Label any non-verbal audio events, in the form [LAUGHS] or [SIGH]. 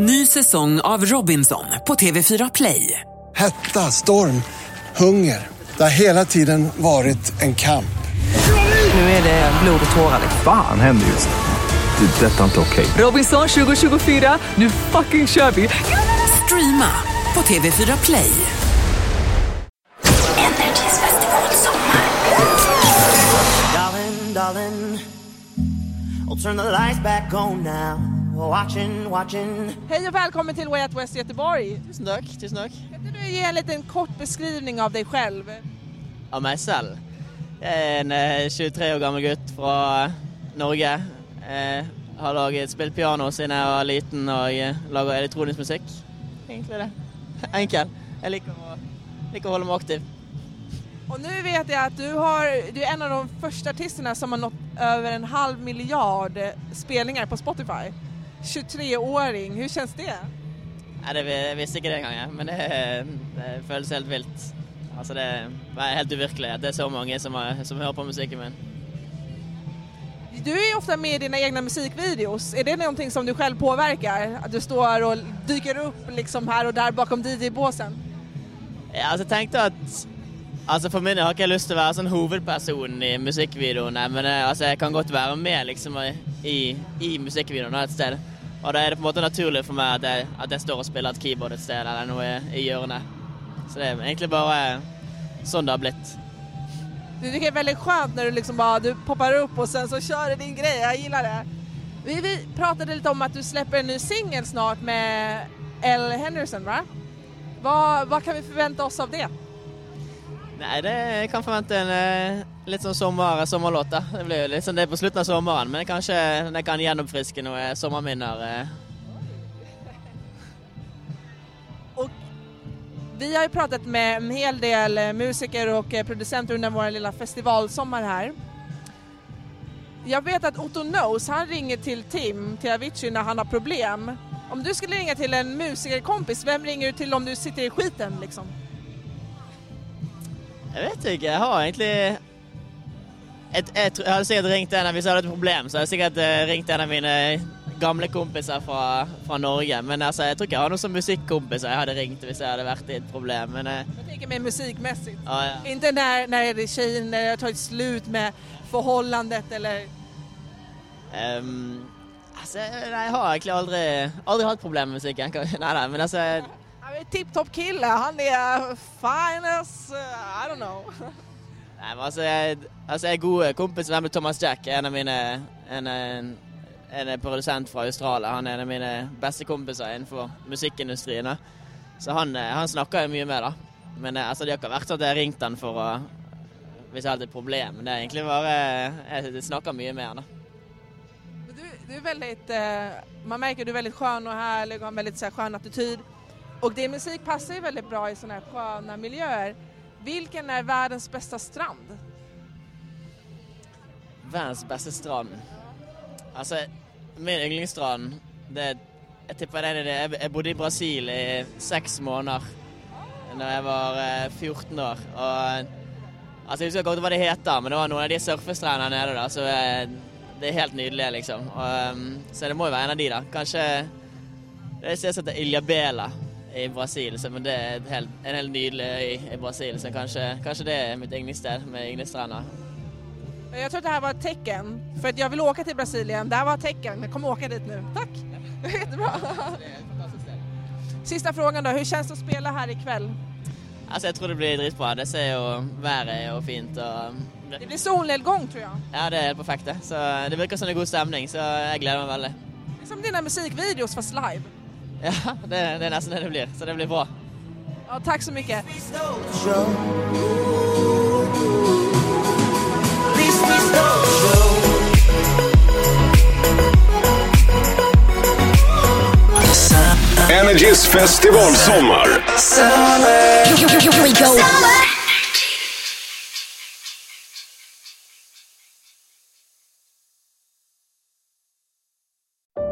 Ny säsong av Robinson på TV4 Play. Hetta, storm, hunger. Det har hela tiden varit en kamp. Nu är det blod och tårar. Fan händer just nu. Det. är Detta är inte okej. Robinson 2024, nu fucking kör vi! Streama på TV4 Play. Energys festivalsommar. Darling, darling, I'll turn the lights back on now. Watching, watching. Hej och välkommen till Way Out West Göteborg. Tusen tack, tusen tack. Kan du ge en liten kort beskrivning av dig själv? Av meg selv. Jeg er en eh, 23 år gammel gutt fra Norge. Eh, har laget, spilt piano siden jeg var liten og eh, lager elektronisk musikk. Egentlig det. Enkel. Liker å, liker å hålla mig aktiv. Och nu vet jag att du, har, du är en av de första artisterna som har nått över en halv miljard spelningar på Spotify. 23-åring, hur känns det? Nei, det vi- visste ikke det engang, jeg. men det, det føles helt vilt. Altså det er helt uvirkelig at det er så mange som, har, som hører på musikken min. Du är ofta med i dina egna musikvideos. Är det någonting som du själv påverkar? Att du står och dyker upp liksom här och där bakom DJ-båsen? Ja, altså, jeg tenkte at Altså For min del har ikke jeg lyst til å være sånn hovedpersonen i musikkvideoene, men eh, altså, jeg kan godt være med liksom i, i musikkvideoene et sted. Og da er det på en måte naturlig for meg at jeg, at jeg står og spiller et keyboard et sted eller noe i, i hjørnet. Så det er egentlig bare eh, sånn det har blitt. Du tycker det är väldigt skönt när du liksom bara du poppar upp och sen så kör du din grej, jag gillar det. Vi, vi pratade lite om att du släpper en ny singel snart med Elle Henderson va? Vad, vad kan vi förvänta oss av det? Nej, det kan forvente en eh, Lite som sommer, Det blir ju litt det på slutet av sommaren. men kanske den kan genomfriska några sommarminnen. [LAUGHS] Och vi har ju pratat med en hel del eh, musiker och eh, producenter under vår lilla festivalsommar här. Jag vet att Otto Knows, han ringer till Tim, till Avicii när han har problem. Om du skulle ringa till en musikerkompis, vem ringer du till om du sitter i skiten liksom? Jeg vet ikke. Jeg har egentlig et, tror- jeg hadde sikkert ringt en av Hvis jeg hadde et problem, så hadde jeg sikkert eh, ringt en av mine gamle kompiser fra, fra Norge. Men alltså, jeg tror ikke jeg har noen som musikkompiser jeg hadde ringt hvis jeg hadde vært i et problem. Men eh, Jag tänker mig musikmässigt. ja, ja. Inte när, när tjejen, när det har tagit slut med förhållandet eller... Ehm, altså, nei, jeg har egentlig aldri, aldri hatt problemer med musikken. Nei, [LAUGHS] nei, men altså Han är tipptopp kille, han är fine as... Nej, men alltså, jag, altså, jeg er god eh, kompis med Thomas Jack, en av mine en, en, en produsent fra Australia. Han er en av mine beste kompiser innenfor musikkindustrien. Så han, eh, han snakker jeg mye med, da. Men eh, altså, det har ikke vært sånn at jeg har ringt han for å Hvis jeg hadde et problem. Men det er egentlig bare eh, Jeg snakker mye med han, da. Du, du är väldigt, man märker att du är väldigt skön och härlig och har en väldigt så här, skön attityd. Och din musik passar ju väldigt bra i sådana här sköna miljöer. Vilken är världens bästa strand? Världens bästa strand. Alltså, min yndlingsstrand det, jag tippar det är det. Jag bodde i Brasil i sex månader när jag var eh, 14 år. Och, alltså, jag husker inte vad det heter, men det var någon av de surfestrendene nede. da, så eh, Det är helt nydelig, liksom. Och, ehm, så det må jo være en av de, da. Kanskje Det er som heter Ilhabela i Brasil. Så, men det et helt, en helt nydelig øy i Brasil, så kanskje, kanskje det er mitt yndlingssted med yndlingsstrender. Jag tror att det här var ett tecken. För att jag vill åka till Brasilien. Det här var ett tecken. Jag kommer åka dit nu. Tack! [LAUGHS] Jättebra. Sista frågan då. Hur känns det att spela här ikväll? Altså, jeg tror det blir dritbra. Det ser Været er jo fint. og Det blir solnedgång tror jag. Ja, det er helt perfekt. det. Så Det virker som er god stemning, så jeg gleder meg veldig. Det är som dina musikvideos fast live. Ja, det, det er nesten det det blir. Så det blir bra. Ja, tack så mycket. Energys festivalsommar.